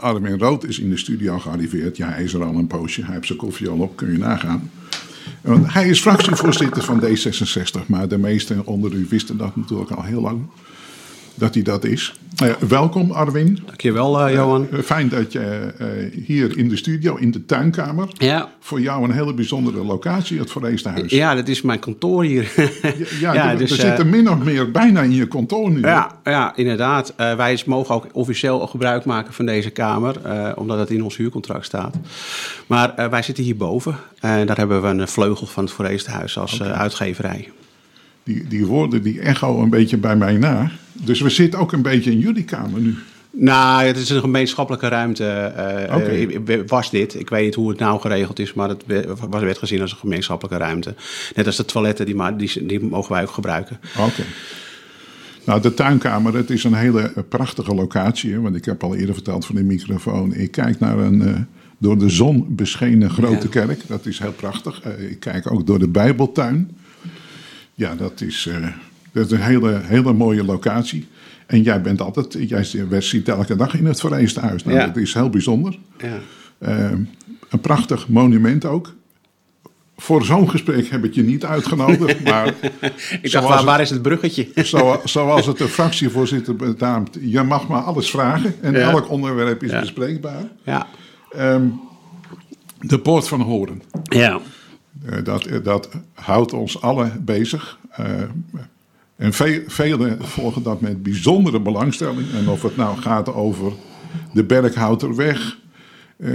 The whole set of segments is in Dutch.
Armin Rood is in de studio gearriveerd. Ja, hij is er al een poosje. Hij heeft zijn koffie al op, kun je nagaan. Want hij is fractievoorzitter van D66, maar de meesten onder u wisten dat natuurlijk al heel lang dat hij dat is. Uh, welkom Arwin. Dankjewel uh, Johan. Uh, fijn dat je hier in de studio, in de tuinkamer. Ja. Voor jou een hele bijzondere locatie, het Foreenstenhuis. Ja, dat is mijn kantoor hier. ja, ja, dus, er zit er min of meer bijna in je kantoor nu. Ja, ja inderdaad. wij mogen ook officieel gebruik maken van deze kamer, omdat het in ons huurcontract staat. Maar wij zitten hierboven en daar hebben we een vleugel van het Foreenstenhuis als okay. uitgeverij. Die, die woorden die echo een beetje bij mij na. Dus we zitten ook een beetje in jullie kamer nu. Nou, het is een gemeenschappelijke ruimte. Uh, okay. Was dit. Ik weet niet hoe het nou geregeld is, maar het was, werd gezien als een gemeenschappelijke ruimte. Net als de toiletten, die, die, die mogen wij ook gebruiken. Oké. Nou, de tuinkamer, het is een hele prachtige locatie. Want ik heb al eerder verteld van de microfoon. Ik kijk naar een uh, door de zon beschenen grote ja. kerk. Dat is heel prachtig. Uh, ik kijk ook door de Bijbeltuin. Ja, dat is, uh, dat is een hele, hele mooie locatie. En jij bent altijd, jij ziet elke dag in het Vereenstenhuis. Nou, Ja. Dat is heel bijzonder. Ja. Uh, een prachtig monument ook. Voor zo'n gesprek heb ik je niet uitgenodigd, maar... ik dacht, waar, waar is het bruggetje? zo, zoals het de fractievoorzitter betaamt, je mag maar alles vragen en Ja. elk onderwerp is bespreekbaar. Ja. Ehm, de Poort van Horen. Ja. Eh, dat, dat houdt ons allen bezig. Eh, en ve velen volgen dat met bijzondere belangstelling. En of het nou gaat over de Berghouterweg, eh,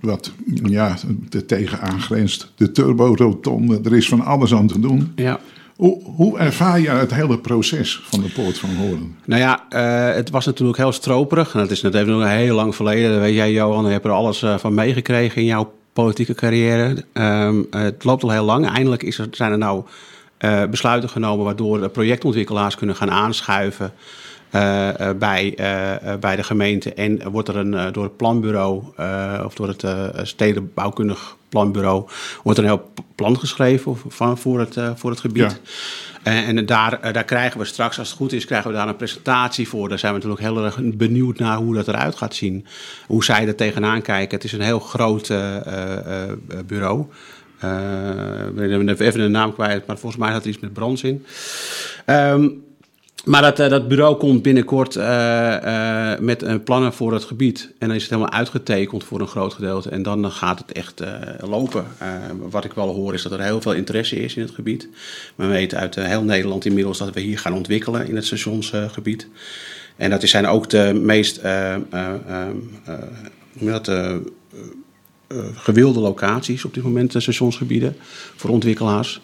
wat ja, er tegenaan grenst, de turborotonde, er is van alles aan te doen. ja. Hoe, hoe ervaar je het hele proces van de Poort van Horen? Nou ja, het was natuurlijk heel stroperig. En dat is net even nog heel lang verleden. Weet jij, Johan. Je hebt er alles van meegekregen in jouw politieke carrière. Ehm, het loopt al heel lang. Eindelijk is er, zijn er nou eh, besluiten genomen... waardoor projectontwikkelaars kunnen gaan aanschuiven... eh, eh, bij, eh, bij de gemeente. En wordt er een, door het planbureau... of door het stedenbouwkundig planbureau... wordt er een heel plan geschreven van, voor, het, voor het gebied. Ja. En daar, daar krijgen we straks, als het goed is, krijgen we daar een presentatie voor. Daar zijn we natuurlijk heel erg benieuwd naar hoe dat eruit gaat zien. Hoe zij er tegenaan kijken. Het is een heel groot eh, bureau. Eh, ik ben even de naam kwijt, maar volgens mij had er iets met brands in. Ehm, maar dat, eh, dat bureau komt binnenkort eh, eh, met plannen voor het gebied. En dan is het helemaal uitgetekend voor een groot gedeelte. En dan gaat het echt lopen. Wat ik wel hoor is dat er heel veel interesse is in het gebied. We weten uit heel Nederland inmiddels dat we hier gaan ontwikkelen in het stationsgebied. en dat zijn ook de meest eh, eh, eh, eh, hoe noem je dat, eh, eh, gewilde locaties op dit moment, de stationsgebieden, voor ontwikkelaars.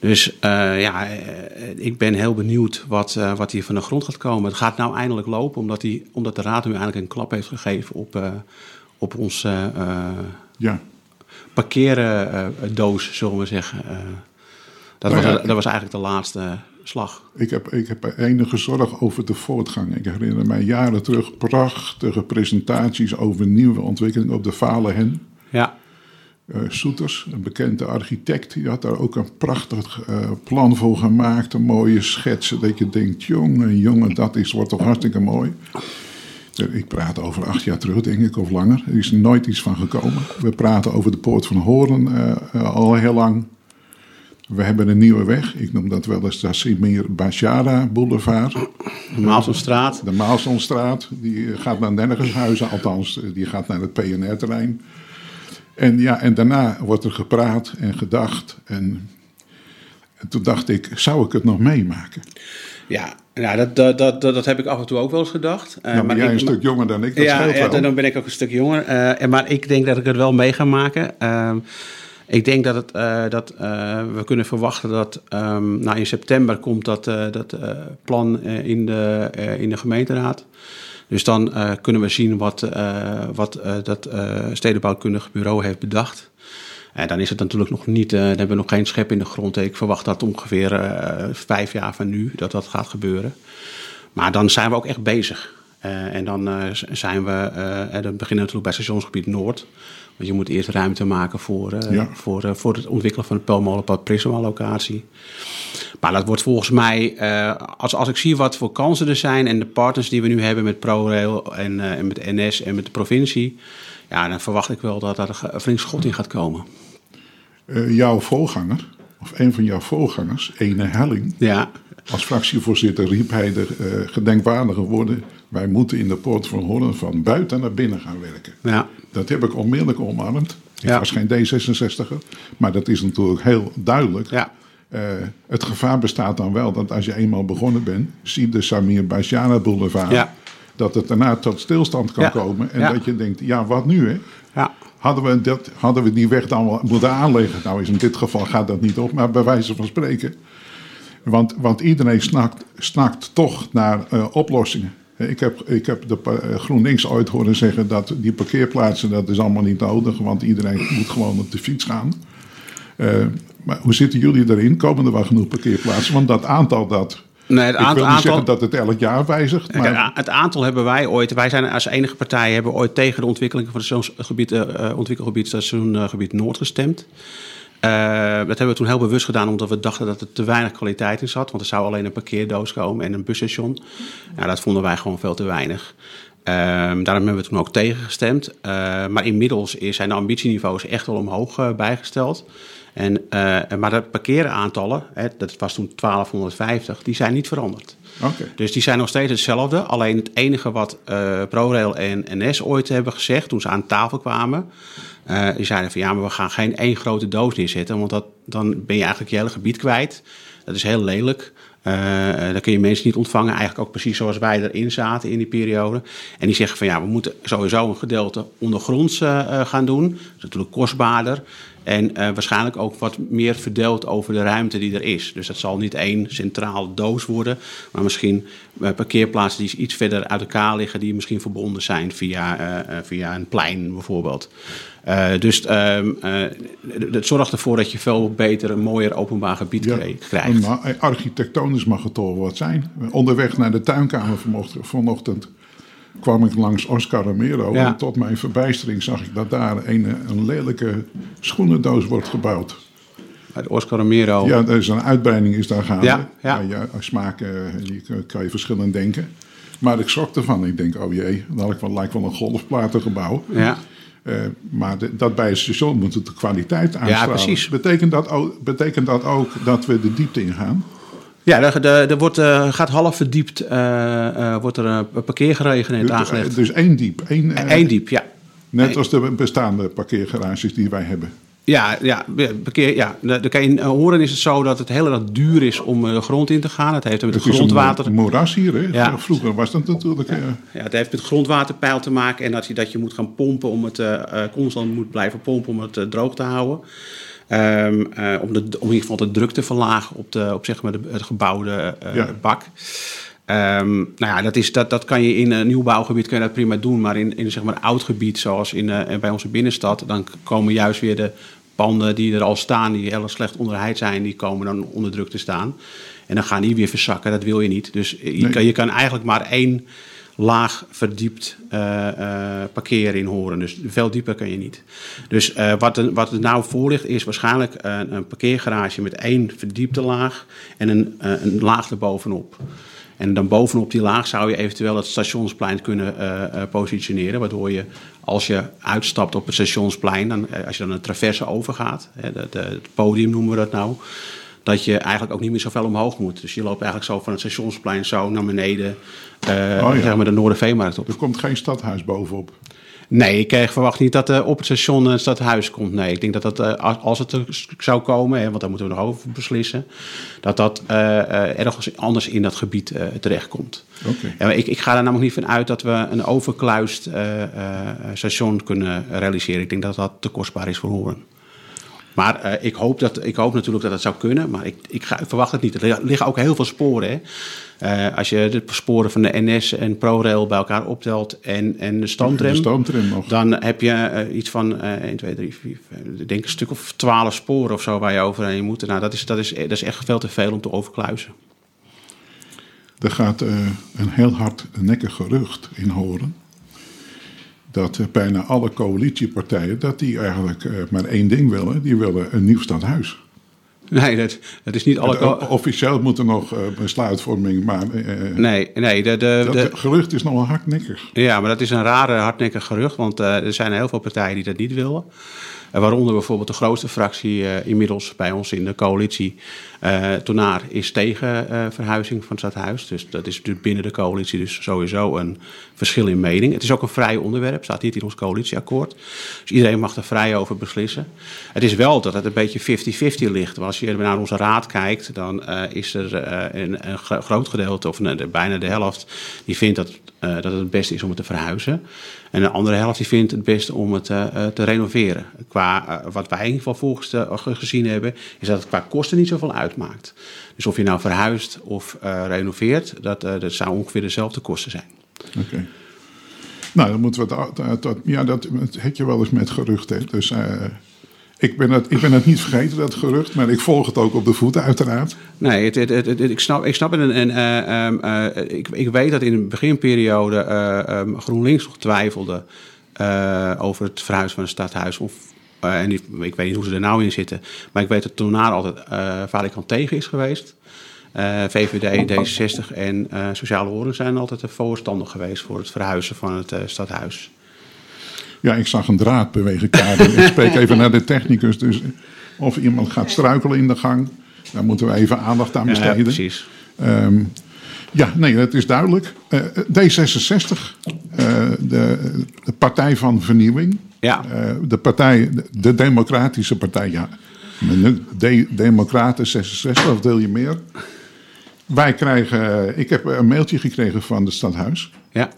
Dus eh, ja, eh, ik ben heel benieuwd wat, eh, wat hier van de grond gaat komen. Het gaat nou eindelijk lopen, omdat, die, omdat de Raad nu eigenlijk een klap heeft gegeven op, eh, op onze eh Ja, parkeerdoos, zullen we zeggen. Dat, Nou was, ja, dat was eigenlijk de laatste slag. ik heb, ik heb enige zorg over de voortgang. Ik herinner mij jaren terug prachtige presentaties over nieuwe ontwikkelingen op de Valenhen. Ja, Soeters, een bekende architect, die had daar ook een prachtig eh, plan voor gemaakt. Een mooie schetsen, dat je denkt, jongen, jongen, dat is, wordt toch hartstikke mooi. Eh, Ik praat over acht jaar terug, denk ik, of langer. Er is nooit iets van gekomen. We praten over de Poort van Horen eh, eh, al heel lang. We hebben een nieuwe weg. Ik noem dat wel eens de Simir Bashara Boulevard. de Maalsonstraat. De Maalsonstraat, die gaat naar Nergenshuizen, althans, die gaat naar het PNR-terrein. En, ja, en daarna wordt er gepraat en gedacht. En, en toen dacht ik, zou ik het nog meemaken? Ja, nou, dat, dat, dat, dat, heb ik af en toe ook wel eens gedacht. Nou, maar jij ik- een stuk jonger dan ik, dat ja, ja, dan ben ik ook een stuk jonger. En maar ik denk dat ik het wel mee ga maken. Ehm, ik denk dat, het, eh, dat we kunnen verwachten dat ehm, nou, in september komt dat, dat plan in, de, in de gemeenteraad. Dus dan eh, kunnen we zien wat, eh, wat eh, dat eh, stedenbouwkundig bureau heeft bedacht. En dan is het natuurlijk nog niet, dan hebben we nog geen schep in de grond. Ik verwacht dat ongeveer vijf jaar van nu dat dat gaat gebeuren. Maar dan zijn we ook echt bezig. En dan zijn we, dan beginnen we natuurlijk bij stationsgebied Noord. Want je moet eerst ruimte maken voor, eh, Ja. voor, eh, voor het ontwikkelen van het Pelmolenpad Prisma locatie. Maar dat wordt volgens mij, uh, als, als ik zie wat voor kansen er zijn en de partners die we nu hebben met ProRail en, en met NS en met de provincie, ja, dan verwacht ik wel dat daar een flink schot in gaat komen. Jouw voorganger, of een van jouw voorgangers, Ene Helling, ja. als fractievoorzitter riep hij de gedenkwaardige woorden: Wij moeten in de poort van Holland van buiten naar binnen gaan werken. Ja. Dat heb ik onmiddellijk omarmd. Ik was geen D66er, maar dat is natuurlijk heel duidelijk. Ja. Uh, het gevaar bestaat dan wel dat als je eenmaal begonnen bent, zie de Samir Bajana Boulevard, ja. dat het daarna tot stilstand kan ja. komen. En ja. dat je denkt, ja, wat nu hè? Ja. Hadden, we dat, hadden we die weg dan wel moeten aanleggen? Nou, is in dit geval gaat dat niet op, maar bij wijze van spreken. Want, want iedereen snakt, snakt toch naar uh, oplossingen. Ik heb, ik heb de GroenLinks ooit horen zeggen dat die parkeerplaatsen, dat is allemaal niet nodig, want iedereen moet gewoon op de fiets gaan. Uh, maar hoe zitten jullie erin? Komen er wel genoeg parkeerplaatsen? Want dat aantal dat. Nee, het ik wil aantal, niet zeggen dat het elk jaar wijzigt. Maar... Kijk, het aantal hebben wij ooit. Wij zijn als enige partij hebben ooit tegen de ontwikkeling van het gebied, uh, ontwikkelgebied Stationgebied Noord gestemd. Uh, dat hebben we toen heel bewust gedaan, omdat we dachten dat er te weinig kwaliteit in zat. Want er zou alleen een parkeerdoos komen en een busstation. Ja, dat vonden wij gewoon veel te weinig. Uh, daarom hebben we toen ook tegen gestemd. Uh, maar inmiddels zijn de ambitieniveaus echt wel omhoog uh, bijgesteld. En, maar de parkeeraantallen, hè, dat was toen 1250, die zijn niet veranderd. Okay. Dus die zijn nog steeds hetzelfde. Alleen het enige wat ProRail en NS ooit hebben gezegd toen ze aan tafel kwamen... Uh, die zeiden van ja, maar we gaan geen één grote doos neerzetten, want dat, dan ben je eigenlijk je hele gebied kwijt. Dat is heel lelijk. Uh, dan kun je mensen niet ontvangen, eigenlijk ook precies zoals wij erin zaten in die periode. En die zeggen van ja, we moeten sowieso een gedeelte ondergronds uh, gaan doen. Dat is natuurlijk kostbaarder. En waarschijnlijk ook wat meer verdeeld over de ruimte die er is. Dus dat zal niet één centraal doos worden, maar misschien parkeerplaatsen die iets verder uit elkaar liggen, die misschien verbonden zijn via, via een plein bijvoorbeeld. Uh, dus uh, uh, het zorgt ervoor dat je veel beter een mooier openbaar gebied ja, krijgt. Maar architectonisch mag het toch wat zijn. Onderweg naar de tuinkamer vanochtend kwam ik langs Oscar Romero. Ja. En tot mijn verbijstering zag ik dat daar een, een lelijke schoenendoos wordt gebouwd. Oscar Romero. Ja, er is een uitbreiding is daar gaande. Ja, ja. ja, smaken die kan je verschillend denken. Maar ik schrok ervan. Ik denk, oh jee, dat lijkt wel een golfplatengebouw. Ja. Uh, maar de, dat bij het station moet het de kwaliteit aanstralen. Ja, precies. Betekent dat, ook, betekent dat ook dat we de diepte ingaan? Ja, er, er, er wordt, uh, gaat half verdiept uh, uh, wordt er een parkeergelegenheid dus, aangelegd. Dus één diep? Één, Eén diep, ja. Net als de bestaande parkeergarages die wij hebben. Ja, ja, parkeer, ja. De, de, in Horen is het zo dat het heel erg duur is om de grond in te gaan. Het heeft met het, het grondwater... een moeras hier, hè? Ja. Vroeger was dat natuurlijk... Ja. ja, het heeft met grondwaterpeil te maken. En dat je, dat je moet gaan pompen om het... Uh, constant moet blijven pompen om het uh, droog te houden. Um, uh, om, de, om in ieder geval de druk te verlagen op, de, op zeg maar de, het gebouwde ja. bak. Um, nou ja, dat, is, dat, dat kan je in een nieuwbouwgebied kun je dat prima doen. Maar in, in zeg maar oud gebied, zoals in, bij onze binnenstad... dan komen juist weer de panden die er al staan, die heel slecht onderheid zijn, die komen dan onder druk te staan. En dan gaan die weer verzakken, dat wil je niet. Dus je, Nee. kan, je kan eigenlijk maar één laag verdiept eh, parkeren in Horen. Dus veel dieper kan je niet. Dus eh, wat, er, wat nou voor ligt is waarschijnlijk een, parkeergarage met één verdiepte laag en een, een laag erbovenop. En dan bovenop die laag zou je eventueel het stationsplein kunnen positioneren. Waardoor je, als je uitstapt op het stationsplein, dan, als je dan een traverse overgaat, hè, het podium noemen we dat nou, dat je eigenlijk ook niet meer zoveel omhoog moet. Dus je loopt eigenlijk zo van het stationsplein zo naar beneden, eh ja. zeg maar de Noorderveemarkt op. Er komt geen stadhuis bovenop. Nee, ik eh, verwacht niet dat er op het station een stadhuis komt. Nee, ik denk dat dat, eh, als, het er zou komen, hè, want daar moeten we nog over beslissen, dat dat eh, eh, ergens anders in dat gebied eh, terechtkomt. Oké. Ik, ik ga er namelijk niet van uit dat we een overkluist eh, eh, station kunnen realiseren. Ik denk dat dat te kostbaar is voor Horen. Maar eh, ik, hoop dat, ik hoop natuurlijk dat het zou kunnen, maar ik, ik, ga, ik verwacht het niet. Er liggen- ook heel veel sporen. Hè? Eh, als je de sporen van de NS en ProRail bij elkaar optelt en, en de stoomtram, De stoomtram nog. dan heb je eh, iets van eh 1, 2, 3, 4, 5, ik denk een stuk of 12 sporen of zo waar je overheen moet. Nou, dat is, dat, is, dat is echt veel te veel om te overkluizen. Er gaat een heel hardnekkig gerucht in horen. Dat eh, bijna alle coalitiepartijen, dat die eigenlijk eh, maar één ding willen. Die willen een nieuw stadhuis. Nee, dat, dat is niet alle... Officieel moet er nog besluitvorming, maar eh, Nee, nee de, de, dat de, gerucht is nog wel hardnekkig. Ja, maar dat is een rare, hardnekkig gerucht, want er zijn heel veel partijen die dat niet willen. Eh, waaronder bijvoorbeeld de grootste fractie eh, inmiddels bij ons in de coalitie. eh Tonaar is tegen verhuizing van het stadhuis. Dus dat is binnen de coalitie dus sowieso een verschil in mening. Het is ook een vrij onderwerp, staat niet in ons coalitieakkoord. Dus iedereen mag er vrij over beslissen. Het is wel dat het een beetje 50-50 ligt. Want als je naar onze raad kijkt, dan is er een, een gro- groot gedeelte, of bijna de helft, die vindt dat, dat het het beste is om het te verhuizen. En de andere helft die vindt het beste om het eh, eh, te renoveren. Qua, eh, wat wij in ieder geval volgens gezien hebben, is dat het qua kosten niet zoveel uitmaakt. Dus of je nou verhuist of renoveert, dat, dat zou ongeveer dezelfde kosten zijn. Oké. Nou, dan moeten we het. ja, dat, dat heb je wel eens met geruchten. Dus ik, ben het, ik ben het niet vergeten, dat gerucht. Maar ik volg het ook op de voet, uiteraard. Nee, het, ik, snap, ik snap het. En, eh, ehm, eh, ik, ik weet dat in de beginperiode eh, ehm, GroenLinks nog twijfelde over het verhuizen van het stadhuis. Of, en ik, weet niet hoe ze er nou in zitten. Maar ik weet dat Tonaar altijd uh, tegen is geweest. VVD, D66 en Sociale Horen zijn altijd de voorstander geweest voor het verhuizen van het stadhuis. Ja, ik zag een draad bewegen, Karin. ik spreek even naar de technicus. Dus of iemand gaat struikelen in de gang, daar moeten we even aandacht aan Ja, besteden. precies. Ehm, ja, nee, dat is duidelijk. Eh, D66, eh, de, de Partij van Vernieuwing. Ja. Eh, de partij, de, de Democratische Partij, ja. De Democraten 66, of wil je meer? Wij krijgen, ik heb een mailtje gekregen van het stadhuis. Ja.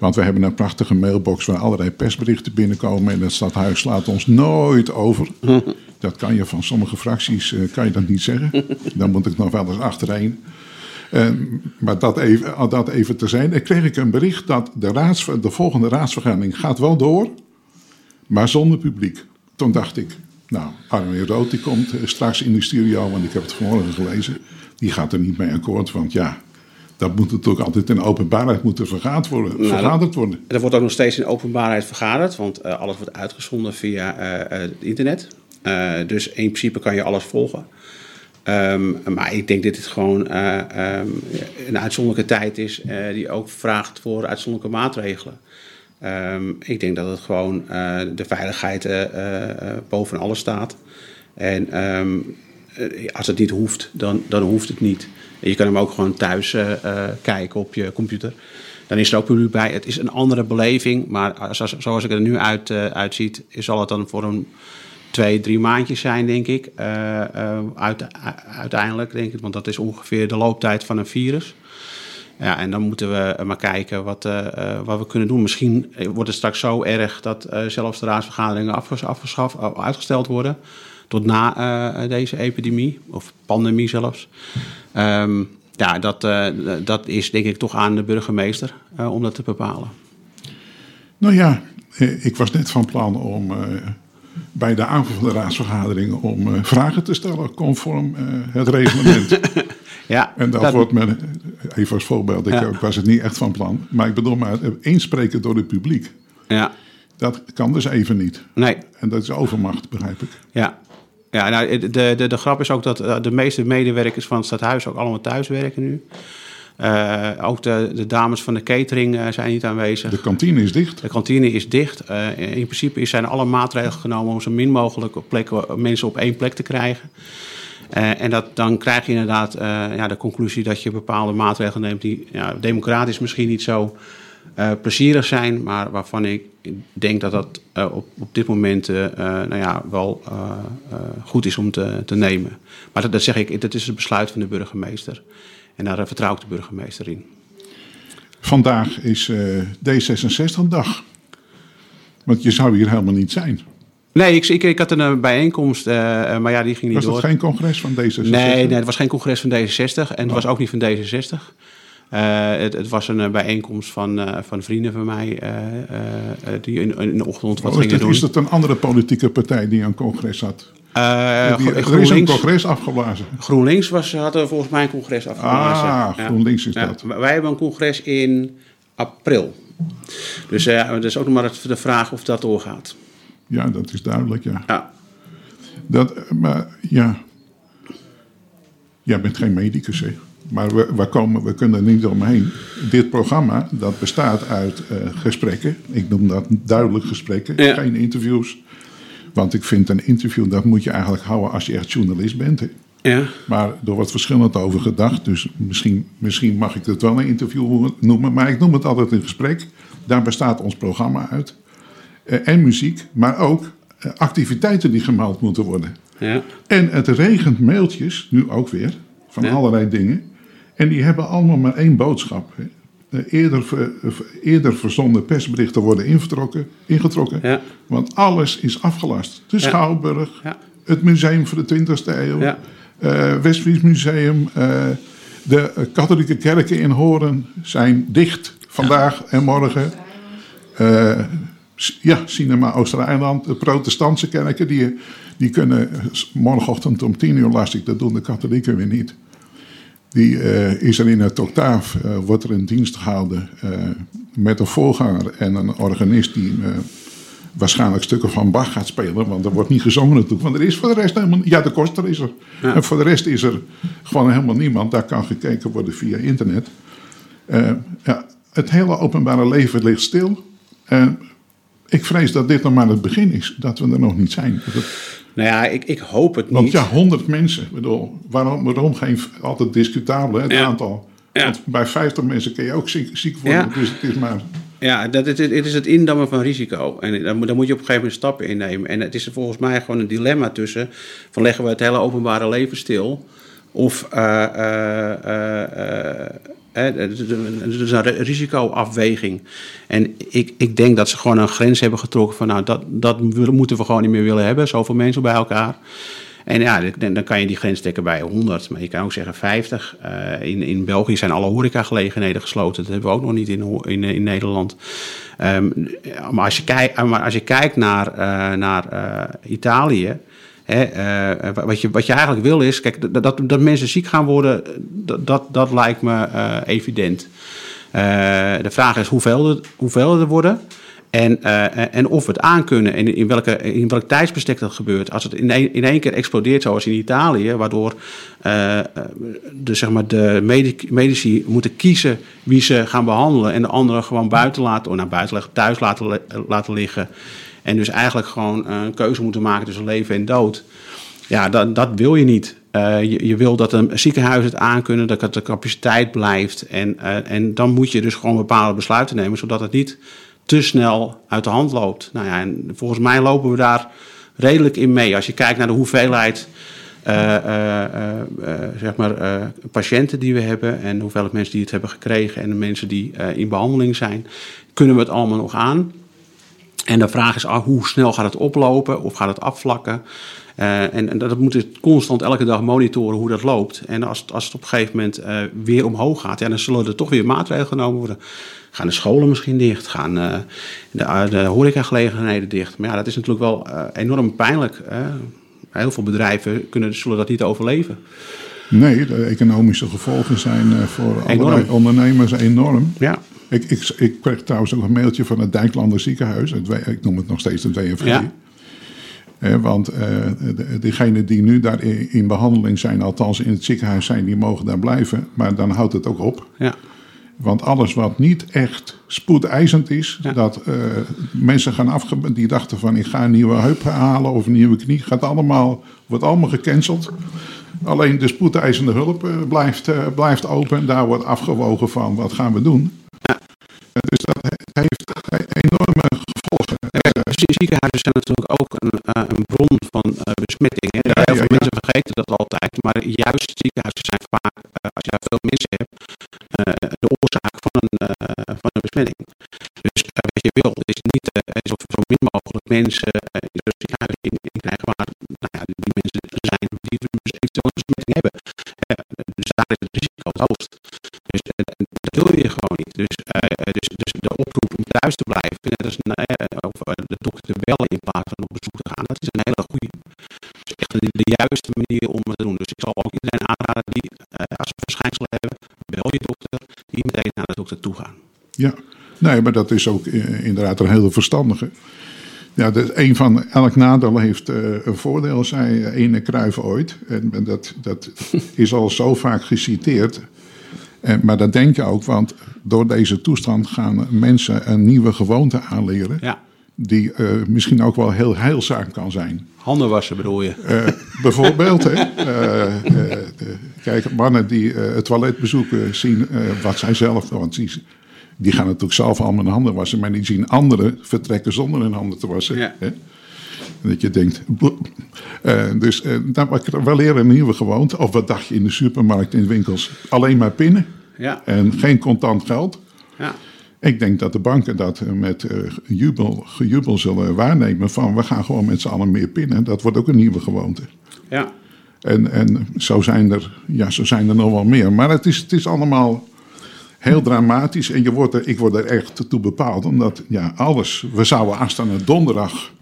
Want we hebben een prachtige mailbox waar allerlei persberichten binnenkomen. En het stadhuis slaat ons nooit over. Dat kan je van sommige fracties eh, kan je dat niet zeggen. Dan moet ik nog wel eens achterheen. Eh, maar dat even, dat even te zijn. Dan kreeg ik een bericht dat de, raads, de volgende raadsvergadering gaat wel door. Maar zonder publiek. Toen dacht ik, nou, Armin Rood die komt eh, straks in de studio. Want ik heb het vanmorgen gelezen. Die gaat er niet mee akkoord. Want ja, dat moet natuurlijk altijd in openbaarheid moeten vergaderd worden. Nou, vergaderd worden. Er wordt ook nog steeds in openbaarheid vergaderd, want eh, alles wordt uitgezonden via eh, eh, het internet. Dus in principe kan je alles volgen. Ehm, maar ik denk dat dit gewoon eh, ehm, een uitzonderlijke tijd is die ook vraagt voor uitzonderlijke maatregelen. Ehm, ik denk dat het gewoon de veiligheid boven alles staat. En als het niet hoeft, dan, dan hoeft het niet. Je kan hem ook gewoon thuis eh, eh, kijken op je computer. Dan is er ook publiek bij. Het is een andere beleving, maar als, als- zoals ik er nu uit, eh, uitziet, zal het dan voor een twee, drie maandjes zijn, denk ik. Uit, uiteindelijk, denk ik, want dat is ongeveer de looptijd van een virus. Ja, en dan moeten we maar kijken wat, wat we kunnen doen. Misschien wordt het straks zo erg dat eh, zelfs de raadsvergaderingen afges afgeschaf, uh, uitgesteld worden. Tot na uh, deze epidemie, of pandemie zelfs. Um, ja, dat, uh, dat is denk ik toch aan de burgemeester uh, om dat te bepalen. Nou ja, ik was net van plan om bij de aanvang van de raadsvergadering om uh, vragen te stellen conform uh, het reglement. ja, en dat, dat, wordt me, even als voorbeeld, ik, ja. ik, was het niet echt van plan, maar ik bedoel maar inspreken door het publiek. Ja. Dat kan dus even niet. Nee. En dat is overmacht, begrijp ik. Ja. Ja, nou, de, de, de grap is ook dat de meeste medewerkers van het stadhuis ook allemaal thuis werken nu. Uh, ook de, de, dames van de catering uh, zijn niet aanwezig. De kantine is dicht. De kantine is dicht. Uh, in principe zijn alle maatregelen genomen om zo min mogelijk op plekken, mensen op één plek te krijgen. En dat, dan krijg je inderdaad ja, de conclusie dat je bepaalde maatregelen neemt die ja, democratisch misschien niet zo uh, plezierig zijn, maar waarvan ik denk dat dat uh, op, op dit moment uh, nou ja, wel goed is om te, te nemen. Maar dat, dat, zeg ik, dat is het besluit van de burgemeester. En daar vertrouw ik de burgemeester in. Vandaag is D66 dag. Want je zou hier helemaal niet zijn. Nee, ik, ik, ik had een bijeenkomst, maar ja, die ging niet was door. Was dat geen congres van D66? Nee, nee, het was geen congres van D66 en het oh. was ook niet van D66. Uh, het, het, was een bijeenkomst van, uh, van vrienden van mij uh, die in, in, de ochtend wat oh, gingen doen. Is dat een andere politieke partij die een congres had? die, er GroenLinks, is een congres afgeblazen. GroenLinks was, had er volgens mij een congres afgeblazen. Ah, GroenLinks is ja. dat. Ja, wij hebben een congres in april. Dus dat is ook nog maar de vraag of dat doorgaat. Ja, dat is duidelijk, ja. ja. Dat, maar ja, jij bent geen medicus, hè? Maar we, we, komen, we kunnen er niet omheen. Dit programma dat bestaat uit uh, gesprekken. Ik noem dat duidelijk gesprekken, Ja. geen interviews. Want ik vind een interview, dat moet je eigenlijk houden als je echt journalist bent. Hè? Ja. Maar er wordt verschillend over gedacht. Dus misschien, misschien mag ik het wel een interview noemen. Maar ik noem het altijd een gesprek. Daar bestaat ons programma uit. Eh, en muziek, maar ook eh, activiteiten die gemeld moeten worden. Ja. En het regent mailtjes, nu ook weer, van Ja. allerlei dingen. En die hebben allemaal maar één boodschap. Eh, Eerder, ver- eh, eerder verzonden persberichten worden ingetrokken, Ja. want alles is afgelast. De Schouwburg, Ja. het museum voor de 20e eeuw, Ja. eh, Westfries Museum, de katholieke kerken in Horen zijn dicht vandaag en morgen. S- ja, Cinema Oostereiland, de protestantse kerken, die, die kunnen morgenochtend om tien uur lastig, dat doen de katholieken weer niet. Die eh, is er in het octaaf, eh, wordt er een dienst gehouden eh, met een voorganger en een organist die waarschijnlijk stukken van Bach gaat spelen. Want er wordt niet gezongen natuurlijk. Want er is voor de rest helemaal... Ja, de koster is er. Ja. En voor de rest is er gewoon helemaal niemand. Daar kan gekeken worden via internet. Ja, het hele openbare leven ligt stil. En ik vrees dat dit nog maar het begin is. Dat we er nog niet zijn. Dat- Nou ja, ik, ik hoop het want niet. ja, 100 mensen. Ik bedoel, waarom, waarom geen... Altijd discutabel, hè, het Ja. aantal. Ja. Want bij 50 mensen kun je ook ziek, ziek worden. Ja. Dus het is maar... Ja, dat, het, het is het indammen van risico. En dan moet, moet je op een gegeven moment stappen innemen. En het is er volgens mij gewoon een dilemma tussen... van leggen we het hele openbare leven stil... of eh, eh, eh, het is een- risicoafweging. En ik, ik denk dat ze gewoon een grens hebben getrokken van... nou, dat, dat moeten we gewoon niet meer willen hebben. Zoveel mensen bij elkaar. En ja, dan, kan je die grens trekken bij 100, maar je kan ook zeggen 50. Eh, in, in België zijn alle horecagelegenheden gesloten. Dat hebben we ook nog niet in, in, in Nederland. Ehm, maar, als je kijkt, maar als je kijkt naar, eh, naar eh, Italië. Hè, eh, wat, je, wat je eigenlijk wil is, kijk, dat, dat, mensen ziek gaan worden, dat, dat, lijkt me eh, evident. Eh, de vraag is hoeveel er, hoeveel er worden. En, eh, en of we het aankunnen en in, welke, in welk tijdsbestek dat gebeurt. Als het in één, in één keer explodeert, zoals in Italië, waardoor eh, eh, de, zeg maar, de medici, moeten kiezen wie ze gaan behandelen. En de anderen gewoon buiten laten, of naar buiten leggen, thuis laten, laten liggen. En dus eigenlijk gewoon eh, een keuze moeten maken tussen leven en dood. Ja, dat, dat wil je niet. Eh, je, je wil dat een ziekenhuis het aankunnen, dat het de capaciteit blijft. En, eh, en dan moet je dus gewoon bepaalde besluiten nemen, zodat het niet te snel uit de hand loopt. Nou ja, en volgens mij lopen we daar redelijk in mee. Als je kijkt naar de hoeveelheid zeg maar, patiënten die we hebben en de hoeveelheid mensen die het hebben gekregen en de mensen die in behandeling zijn, kunnen we het allemaal nog aan. En de vraag is ah, hoe snel gaat het oplopen of gaat het afvlakken? Eh, en, en dat moeten we constant elke dag monitoren hoe dat loopt. En als, het- als het op een gegeven moment eh, weer omhoog gaat, ja, dan zullen er toch weer maatregelen genomen worden. Gaan de scholen misschien dicht? Gaan eh, de, de horecagelegenheden dicht? Maar ja, dat is natuurlijk wel enorm pijnlijk. Heel veel bedrijven kunnen, zullen dat niet overleven. Nee, de economische gevolgen zijn voor Enorm. allerlei ondernemers enorm. Ja, Ik, ik, ik kreeg trouwens ook een mailtje van het Dijklander ziekenhuis. Het, ik noem het nog steeds het WFG. Ja. Eh, want eh, de- degenen die nu daar in, in behandeling zijn, althans in het ziekenhuis zijn, die mogen daar blijven. Maar dan houdt het ook op. ja, Want alles wat niet echt spoedeisend is, Ja. dat eh, mensen gaan afge... die dachten van ik ga een nieuwe heup halen of een nieuwe knie, gaat allemaal, wordt allemaal gecanceld. Alleen de spoedeisende hulp eh, blijft, eh, blijft open en daar wordt afgewogen van wat gaan we doen. Ja. En Dus dat he- heeft enorme gevolgen. Ziekenhuizen zijn natuurlijk ook een, eh, een bron van eh, besmetting. Hè. Ja, Heel veel ja. mensen vergeten dat altijd. Maar juist ziekenhuizen zijn vaak, eh, als je daar veel mensen hebt, de oorzaak van een, van een besmetting. Dus wat je wilt is niet zo, zo min mogelijk mensen in het ziekenhuis in, in krijgen waar nou ja, die mensen zijn die dus eventueel een besmetting hebben. Dus daar is het risico het hoogst. Dus dat wil je gewoon niet. Dus, dus, dus thuis te blijven, net als een, eh, of eh, de dokter te bellen in plaats van op bezoek te gaan, dat is een hele goede. Dat is echt de, juiste manier om het te doen. Dus ik zal ook iedereen aanraden die, eh, als ze verschijnselen hebben, bel je dokter, die meteen naar de dokter toe gaan. Ja, nee, maar dat is ook eh, inderdaad een hele verstandige. Ja, dus een van elk nadeel heeft een voordeel, zei ene Kruijf ooit. En, en dat, dat is al zo vaak geciteerd. En, maar dat denk je ook, want door deze toestand gaan mensen een nieuwe gewoonte aanleren. Ja. Die uh, misschien ook wel heel heilzaam kan zijn. Handen wassen bedoel je? Uh, bijvoorbeeld, hè. kijk, mannen die het toilet bezoeken zien wat zij zelf... Want die, die gaan natuurlijk zelf allemaal hun handen wassen, maar die zien anderen vertrekken zonder hun handen te wassen. Ja. Hè? Dat je denkt. Uh, dus uh, wel leren een nieuwe gewoonte. Of wat dacht je in de supermarkt, in de winkels? Alleen maar pinnen. Ja. En geen contant geld. Ja. Ik denk dat de banken dat met uh, jubel, gejubel zullen waarnemen. Van we gaan gewoon met z'n allen meer pinnen. Dat wordt ook een nieuwe gewoonte. Ja. En, en zo, zijn er, ja, zo zijn er nog wel meer. Maar het is, het is allemaal heel dramatisch. En je wordt er, ik word er echt toe bepaald. Omdat ja, alles. We zouden aanstaande donderdag.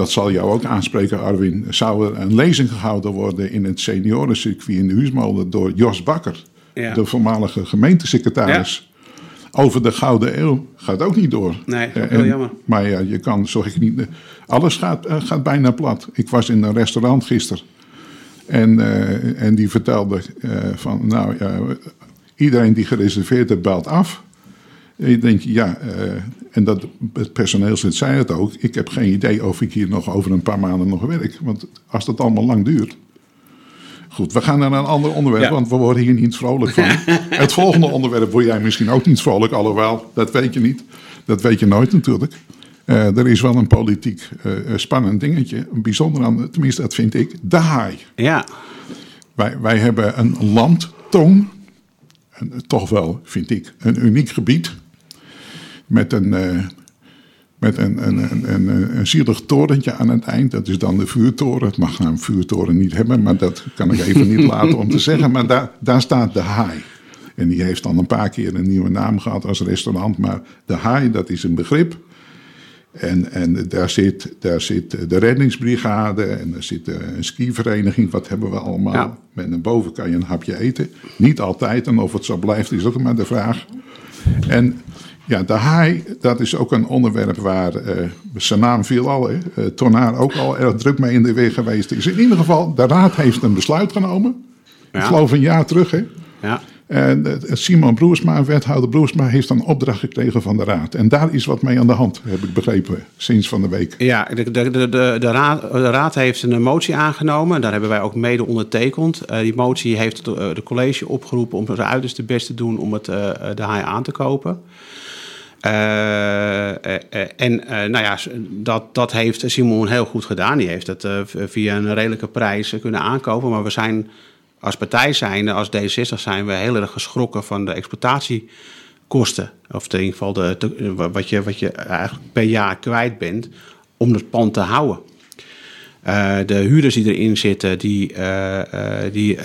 Dat zal jou ook aanspreken, Arwin. Zou er een lezing gehouden worden in het seniorencircuit in de Huismolen door Jos Bakker, Ja. de voormalige gemeentesecretaris. Over de Gouden Eeuw gaat ook niet door. Nee, dat is ook Eh, heel en- jammer. Maar ja, je kan, zeg ik niet. Alles gaat, eh, gaat bijna plat. Ik was in een restaurant gisteren. En, eh, en die vertelde eh, van, nou ja, iedereen die gereserveerd heeft, belt af. En je denkt, ja, eh, en dat, het personeelslid zei het ook. Ik heb geen idee of ik hier nog over een paar maanden nog werk. Want als dat allemaal lang duurt. Goed, we gaan naar een ander onderwerp, Ja. want we worden hier niet vrolijk van. het volgende onderwerp word jij misschien ook niet vrolijk, alhoewel, dat weet je niet. Dat weet je nooit natuurlijk. Eh, er is wel een politiek eh, spannend dingetje. Een bijzonder aan, tenminste dat vind ik, de haai. Ja. Wij, wij hebben een landtong. En toch wel, vind ik, een uniek gebied. Met een, eh, met een, een, een, een, een zielig torentje aan het eind. Dat is dan de vuurtoren. Het mag nou een vuurtoren niet hebben, maar dat kan ik even niet laten om te zeggen. Maar daar, daar staat de haai. En die heeft dan een paar keer een nieuwe naam gehad als restaurant. Maar de haai, dat is een begrip. En, en daar, zit, daar zit de reddingsbrigade en er zit een skivereniging. Wat hebben we allemaal? Ja. En naar boven kan je een hapje eten. Niet altijd, en of het zo blijft is ook maar de vraag. En ja, de haai, dat is ook een onderwerp waar eh, zijn naam viel al. Hè, eh, Tornaar ook al erg druk mee in de weer geweest is. In ieder geval, de raad heeft een besluit genomen. Ik Ja. geloof een jaar terug, hè. Ja. En eh, Simon Broersma, wethouder Broersma, heeft een opdracht gekregen van de raad. En daar is wat mee aan de hand, heb ik begrepen, sinds van de week. Ja, de, de, de, de, raad, de raad heeft een motie aangenomen. Daar hebben wij ook mede ondertekend. Die motie heeft de, de college opgeroepen om zijn uiterste best te doen om het, de haai aan te kopen. Eh, eh, eh, en nou ja, dat, dat heeft Simon heel goed gedaan. Die heeft het via een redelijke prijs kunnen aankopen. Maar we zijn als partij zijnde, als D66 zijn we heel erg geschrokken van de exploitatiekosten. Of in ieder geval de- wat, je, wat je eigenlijk per jaar kwijt bent om het pand te houden. Eh, de huurders die erin zitten, die, eh, eh, die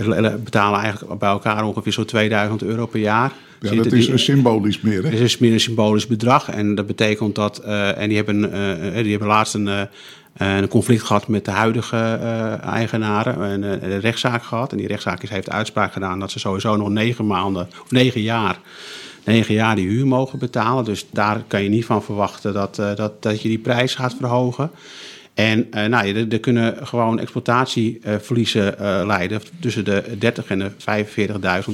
betalen eigenlijk bij elkaar ongeveer zo'n 2000 euro per jaar. Ja, Zitten dat is die- een symbolisch meer, hè? het is meer een symbolisch bedrag. En dat betekent dat. en die hebben, die hebben laatst een, een conflict gehad met de huidige eigenaren. En een rechtszaak gehad. En die rechtszaak is, heeft uitspraak gedaan dat ze sowieso nog negen maanden of negen jaar. Negen jaar die huur mogen betalen. Dus daar kan je niet van verwachten dat, dat, dat je die prijs gaat verhogen. En eh, nou, er, kunnen gewoon exploitatieverliezen eh leiden tussen de 30 en de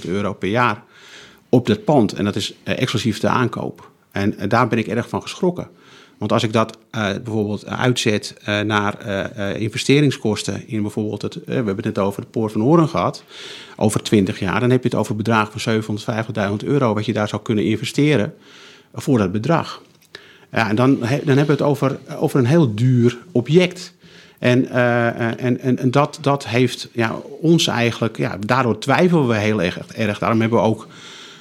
45.000 euro per jaar op dat pand. En dat is eh, exclusief de aankoop. En daar ben ik erg van geschrokken. Want als ik dat bijvoorbeeld uitzet naar investeringskosten in bijvoorbeeld het, we hebben het net over de Poort van Horen gehad, over 20 jaar, dan heb je het over een bedrag van 750.000 euro wat je daar zou kunnen investeren voor dat bedrag. Ja, en dan, dan hebben we het over, over een heel duur object. En, eh, en, en, en dat, dat heeft ja, ons eigenlijk, ja, daardoor twijfelen we heel erg. erg. Daarom hebben we ook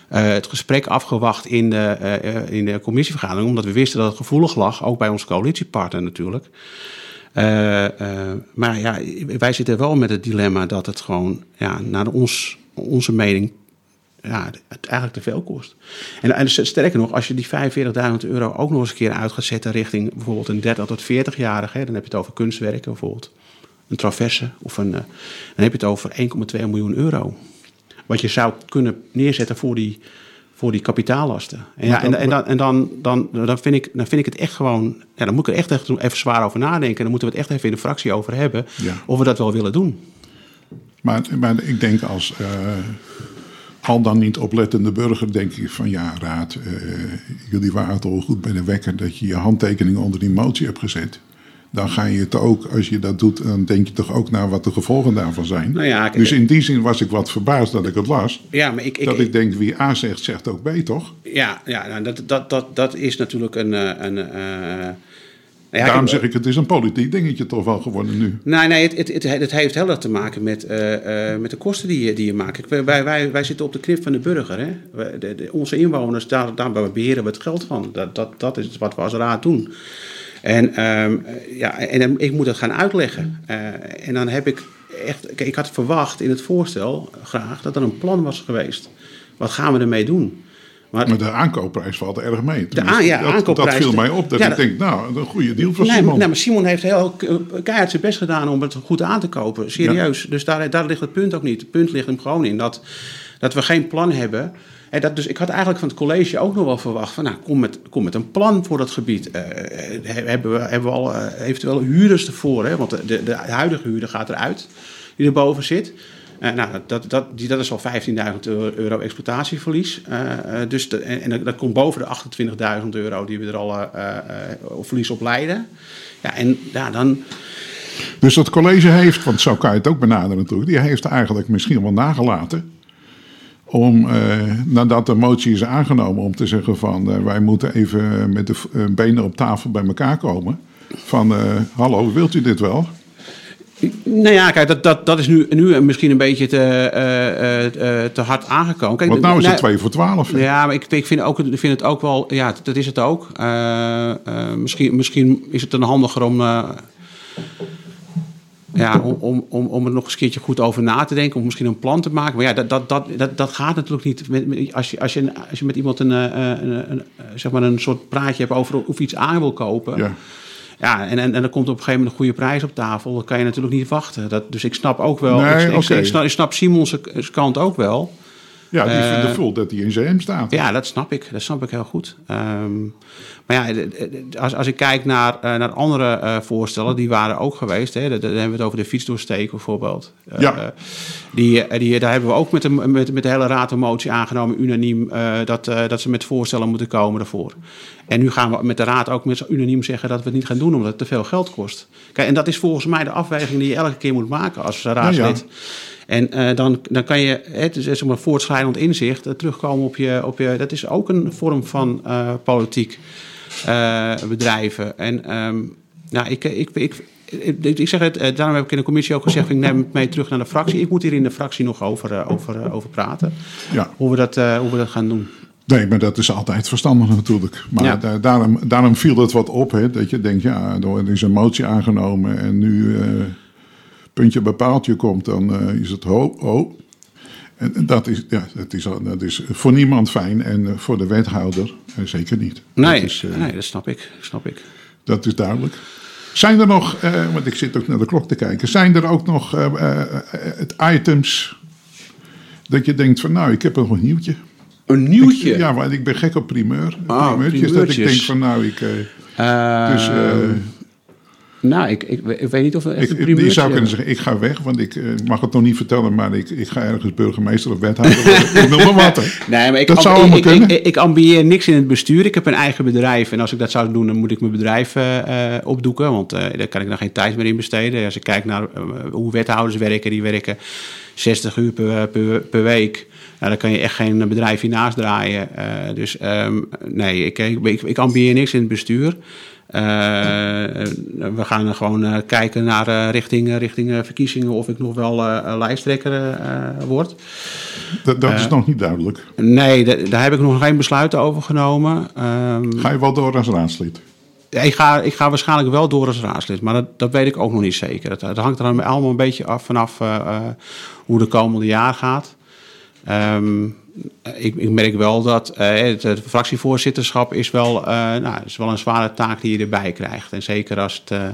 eh, het gesprek afgewacht in de, eh, in de commissievergadering, omdat we wisten dat het gevoelig lag, ook bij onze coalitiepartner natuurlijk. Maar ja, wij zitten wel met het dilemma dat het gewoon, ja, naar ons, onze mening, ja, het eigenlijk te veel kost. En, en sterker nog, als je die 45.000 euro ook nog eens een keer uit gaat zetten richting bijvoorbeeld een 30 tot 40-jarige, dan heb je het over kunstwerken bijvoorbeeld, een traverse, of een, eh, dan heb je het over 1,2 miljoen euro. Wat je zou kunnen neerzetten voor die, voor die kapitaallasten. En, ja, en, en, dan, en dan, dan, dan, vind ik, dan vind ik het echt gewoon... Ja, dan moet ik er echt even zwaar over nadenken. En dan moeten we het echt even in de fractie over hebben... Ja. of we dat wel willen doen. Maar, maar ik denk als eh, al dan niet oplettende burger, denk ik van ja, raad, eh, jullie waren toch goed bij de wekker dat je je handtekening onder die motie hebt gezet. Dan ga je het ook, als je dat doet, dan denk je toch ook naar wat de gevolgen daarvan zijn. Nou ja, dus in die zin was ik wat verbaasd dat ik het las. Ja, maar ik, dat ik denk, wie A zegt, zegt ook B, toch? Ja, ja nou, dat, dat, dat, dat is natuurlijk een... eh, een ja, Daarom zeg ik, het is een politiek dingetje toch wel geworden nu. Nee, nee het, het, het, het heeft heel erg te maken met, uh, uh, met de kosten die je, die je maakt. Wij, wij, wij zitten op de knip van de burger. Hè? De, de, onze inwoners, daar, daar beheren we het geld van. Dat, dat, dat is wat we als raad doen. En, um, ja, en ik moet dat gaan uitleggen. Uh, en dan heb ik echt... Ik had verwacht in het voorstel graag dat er een plan was geweest. Wat gaan we ermee doen? Maar, maar, de aankoopprijs valt erg mee. De aan, ja, dat, aankoopprijs, dat viel mij op. Dat ja, ik denk, nou, een goede deal voor nee, Simon. Nee, maar Simon heeft heel keihard zijn best gedaan om het goed aan te kopen. Serieus. Ja. Dus daar, daar ligt het punt ook niet. Het punt ligt hem gewoon in dat, dat we geen plan hebben. En dat, dus ik had eigenlijk van het college ook nog wel verwacht van, nou, kom met, kom met een plan voor dat gebied. Uh, hebben, we, hebben we al uh, eventueel huurders ervoor? Hè? Want de, de, de huidige huurder gaat eruit, die erboven zit. Uh, nou, dat, dat, die, dat is al 15.000 euro exploitatieverlies. Uh, dus de, en, en, dat komt boven de 28.000 euro die we er al verlies op leiden. Ja, en ja, dan. Dus dat college heeft, want zo kan je het ook benaderen natuurlijk, die heeft eigenlijk misschien wel nagelaten. Om, nadat de motie is aangenomen, om te zeggen van wij moeten even met de benen op tafel bij elkaar komen. Van hallo, wilt u dit wel? Nou ja, kijk, dat, dat, dat is nu, nu misschien een beetje te, uh, uh, te hard aangekomen. Kijk, Want nou is het 2 voor 12. Ja, maar ik, ik vind, ook, vind het ook wel, ja, dat is het ook. Uh, misschien, misschien is het dan handiger om, ja, om, om, om, om er nog eens een keertje goed over na te denken. Om misschien een plan te maken. Maar ja, dat, dat, dat, dat, dat gaat natuurlijk niet. Met, met, als, je, als, je, als je met iemand een, een, een, zeg maar een soort praatje hebt over of iets aan wil kopen. Ja. Ja, en, en, en dan komt op een gegeven moment een goede prijs op tafel. Dan kan je natuurlijk niet wachten. Dat, dus ik snap ook wel. Nee, ik, okay. ik, snap, ik snap Simons kant ook wel. Ja, die uh, vol dat hij in zijn hem staat. Ja, dat snap ik. Dat snap ik heel goed. Um, maar ja, als, als ik kijk naar, uh, naar andere uh, voorstellen, die waren ook geweest. Hè, dan, dan hebben we het over de fietsdoorsteek bijvoorbeeld. Ja. die, die, daar hebben we ook met de, met, met de hele raad een motie aangenomen, unaniem, dat, dat ze met voorstellen moeten komen daarvoor. En nu gaan we met de raad ook met unaniem zeggen dat we het niet gaan doen, omdat het te veel geld kost. Kijk, en dat is volgens mij de afweging die je elke keer moet maken als raadslid. Ja, ja. En uh, dan, dan kan je, het is zeg maar voortschrijdend inzicht, uh, terugkomen op je, op je. Dat is ook een vorm van uh, politiek bedrijven. En um, nou, ik, ik, ik, ik, ik zeg het, daarom heb ik in de commissie ook gezegd: ik neem het mee terug naar de fractie. Ik moet hier in de fractie nog over, over, over praten. Ja. Hoe, we dat, hoe we dat gaan doen. Nee, maar dat is altijd verstandig natuurlijk. Maar ja. da daarom, daarom viel het wat op, hè, dat je denkt, ja, er is een motie aangenomen en nu uh, puntje bij paaltje komt, dan uh, is het ho, ho. En dat is, ja, dat, is, dat is voor niemand fijn en voor de wethouder uh, zeker niet. Nee, dat is, nee, dat snap ik. snap ik. Dat is duidelijk. Zijn er nog, want ik zit ook naar de klok te kijken, zijn er ook nog items dat je denkt van, nou, ik heb nog een nieuwtje. Een nieuwtje? Ik, ja, want ik ben gek op primeur. Ah, primeurtjes. Dat ik denk van nou, ik... Dus, nou, ik, ik, ik, weet niet of we echt ik, een primeurtje Je zou kunnen zeggen, ik ga weg, want ik mag het nog niet vertellen, maar ik, ik ga ergens burgemeester of wethouder worden. ik wil maar wat. Nee, maar ik, dat zou ik, kunnen. Ik, ik, ambieer niks in het bestuur. Ik heb een eigen bedrijf en als ik dat zou doen, dan moet ik mijn bedrijf uh, opdoeken, want daar kan ik nog geen tijd meer in besteden. Als ik kijk naar hoe wethouders werken, die werken 60 uur per, per, per week. Nou, dan kan je echt geen bedrijf hiernaast draaien. Dus um, nee, ik, ik, ik ambieer niks in het bestuur. Uh, we gaan gewoon uh, kijken naar richting, richting verkiezingen of ik nog wel lijsttrekker word. Dat, dat is nog niet duidelijk. Nee, daar heb ik nog geen besluiten over genomen. Um, ga je wel door als raadslid? Ik ga, ik ga waarschijnlijk wel door als raadslid, maar dat, dat weet ik ook nog niet zeker. Dat, dat hangt er allemaal een beetje af vanaf hoe de komende jaar gaat. Um, ik, ik, merk wel dat uh, het, het, fractievoorzitterschap is wel, uh, nou, is wel een zware taak die je erbij krijgt. En zeker als het, uh,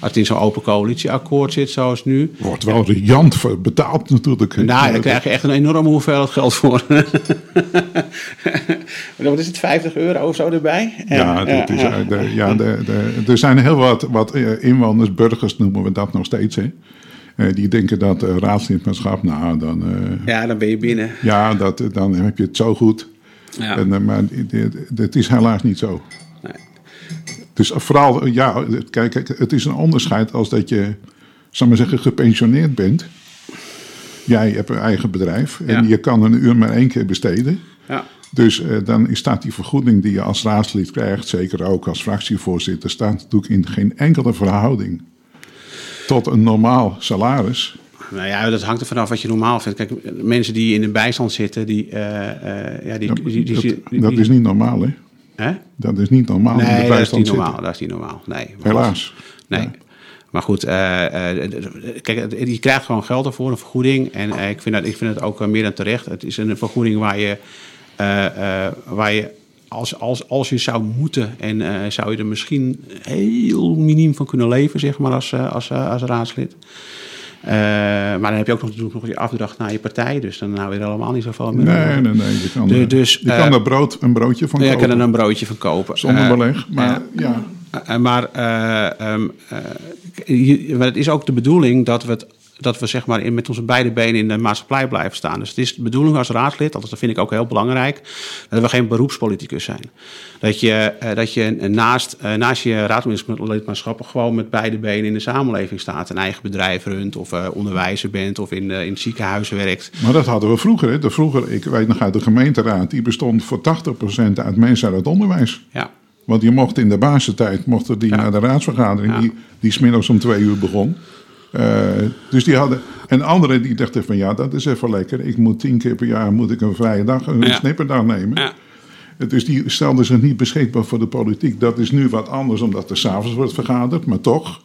als het in zo'n open coalitieakkoord zit zoals nu. Wordt wel riant betaald natuurlijk. Nou, daar krijg je echt een enorme hoeveelheid geld voor. wat is het, 50 euro of zo erbij? Ja, dat is, ja. De, ja de, de, er zijn heel wat, wat inwoners, burgers noemen we dat nog steeds. Hè. Die denken dat uh, raadslidmaatschap, nou dan... ja, dan ben je binnen. Ja, dat, dan heb je het zo goed. Ja. En, maar het is helaas niet zo. Nee. Dus vooral, ja, kijk, het is een onderscheid als dat je, zal maar zeggen, gepensioneerd bent. Jij hebt een eigen bedrijf en je kan een uur maar één keer besteden. Ja. Dus uh, dan staat die vergoeding die je als raadslid krijgt, zeker ook als fractievoorzitter, staat natuurlijk in geen enkele verhouding tot een normaal salaris. Nou ja, dat hangt er vanaf wat je normaal vindt. Kijk, mensen die in de bijstand zitten, die. Uh, uh, ja, die, die, die, dat, dat is niet normaal, hè? Hè? Dat is niet normaal. Nee, dat is niet normaal. Dat is niet normaal. Nee. Helaas. Nee. Maar goed, uh, kijk, je krijgt gewoon geld ervoor, een vergoeding. En ik, vind dat, ik vind het ook meer dan terecht. Het is een vergoeding waar je, waar je als, als, als je zou moeten en zou je er misschien heel miniem van kunnen leven, zeg maar, als, als, als raadslid. Uh, maar dan heb je ook nog, nog die afdracht naar je partij. Dus dan hou je er allemaal niet zoveel meer Nee, nee, nee. Je kan, er, dus, je kan er brood, een broodje van kopen. Je kan er een broodje van kopen. Zonder beleg. Maar ja. maar, um, maar het is ook de bedoeling dat we het dat we zeg maar in, met onze beide benen in de maatschappij blijven staan. Dus het is de bedoeling als raadslid, dat vind ik ook heel belangrijk, dat we geen beroepspoliticus zijn. Dat je, uh, dat je naast, uh, naast je raadslidmaatschap gewoon met beide benen in de samenleving staat. Een eigen bedrijf runt of uh, onderwijzer bent of in, in ziekenhuizen werkt. Maar dat hadden we vroeger. Hè? De vroeger, ik weet nog uit de gemeenteraad, die bestond voor 80% uit mensen uit het onderwijs. Ja. Want je mocht in de basistijd mochten die naar de raadsvergadering, ja. die, die smiddags om twee uur begon. Uh, dus die hadden. En anderen die dachten van ja, dat is even lekker. Ik moet tien keer per jaar moet ik een vrije dag, een ja. snipperdag nemen. Ja. Dus die stelden zich niet beschikbaar voor de politiek. Dat is nu wat anders, omdat er s'avonds wordt vergaderd, maar toch.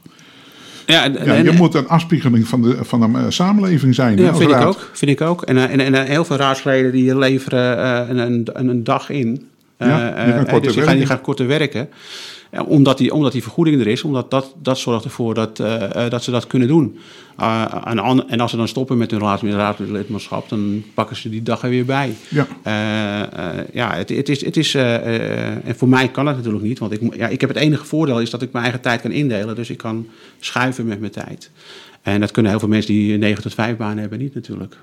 Ja, en, ja, je moet een afspiegeling van de, van de uh, samenleving zijn. Ja, vind ik, ook, vind ik ook. En, uh, en, en heel veel raadsleden die leveren uh, een, een, een, dag in. Ja, gaan korter dus die gaan korter werken omdat, die, omdat die vergoeding er is, omdat dat, dat zorgt ervoor dat, uh, dat ze dat kunnen doen. En, en, als ze dan stoppen met hun raadslidmaatschap, dan pakken ze die dag er weer bij. Ja, ja het, het, is. Het is en voor mij kan dat natuurlijk niet, want ik, ja, ik heb het enige voordeel is dat ik mijn eigen tijd kan indelen. Dus ik kan schuiven met mijn tijd. En dat kunnen heel veel mensen die 9 tot 5 banen hebben niet natuurlijk.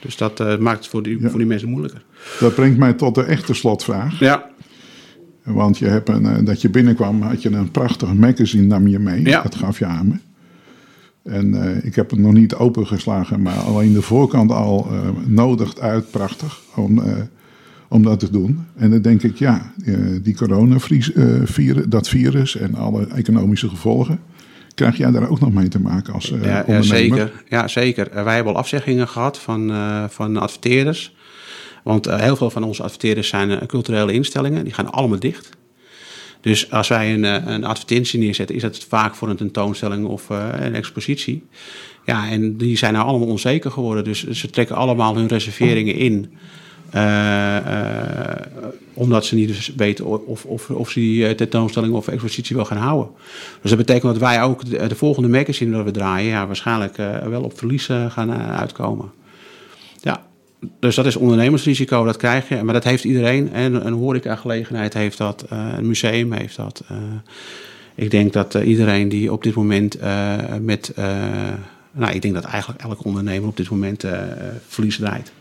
dus dat maakt het voor die, voor die mensen moeilijker. Dat brengt mij tot de echte slotvraag. Ja. Want je hebt een, eh, dat je binnenkwam, had je een prachtig magazine nam je mee. Ja. Dat gaf je aan me. En uh, ik heb het nog niet opengeslagen, maar alleen de voorkant al uh, nodigt uit, prachtig, om, uh, om dat te doen. En dan denk ik, ja, die coronavirus, dat virus en alle economische gevolgen, krijg jij daar ook nog mee te maken als ja, ja, zeker. Ja, zeker. wij hebben al afzeggingen gehad van, van adverteerders. Want uh, heel veel van onze adverteerders zijn uh, culturele instellingen, die gaan allemaal dicht. Dus als wij een, uh, een advertentie neerzetten, is dat vaak voor een tentoonstelling of een expositie. Ja, en die zijn nou allemaal onzeker geworden. Dus ze trekken allemaal hun reserveringen in. omdat ze niet dus weten of, of, of ze die tentoonstelling of expositie wel gaan houden. Dus dat betekent dat wij ook de, de volgende magazine dat we draaien, ja, waarschijnlijk wel op verlies gaan uitkomen. Ja dus dat is ondernemersrisico, dat krijg je. Maar dat heeft iedereen. En een horecagelegenheid heeft dat, uh, een museum heeft dat. Uh, ik denk dat uh, iedereen die op dit moment met... nou, ik denk dat eigenlijk elke ondernemer op dit moment verlies draait.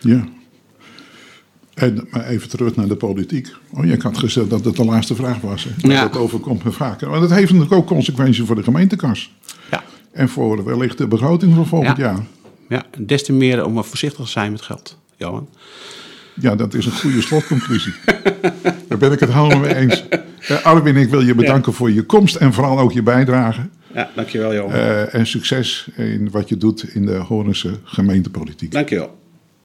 Ja. En, maar even terug naar de politiek. Oh, je had gezegd dat het de laatste vraag was. Hè? Ja. Dat overkomt me vaker. Maar dat heeft natuurlijk ook consequenties voor de gemeentekas. Ja. En voor wellicht de begroting van volgend jaar ja, des te meer om voorzichtig te zijn met geld, Johan. Ja, dat is een goede slotconclusie. Daar ben ik het helemaal mee eens. Uh, Arwin, ik wil je bedanken voor je komst en vooral ook je bijdrage. Ja, dankjewel Johan. Uh, en succes in wat je doet in de Hoornse gemeentepolitiek. Dankjewel.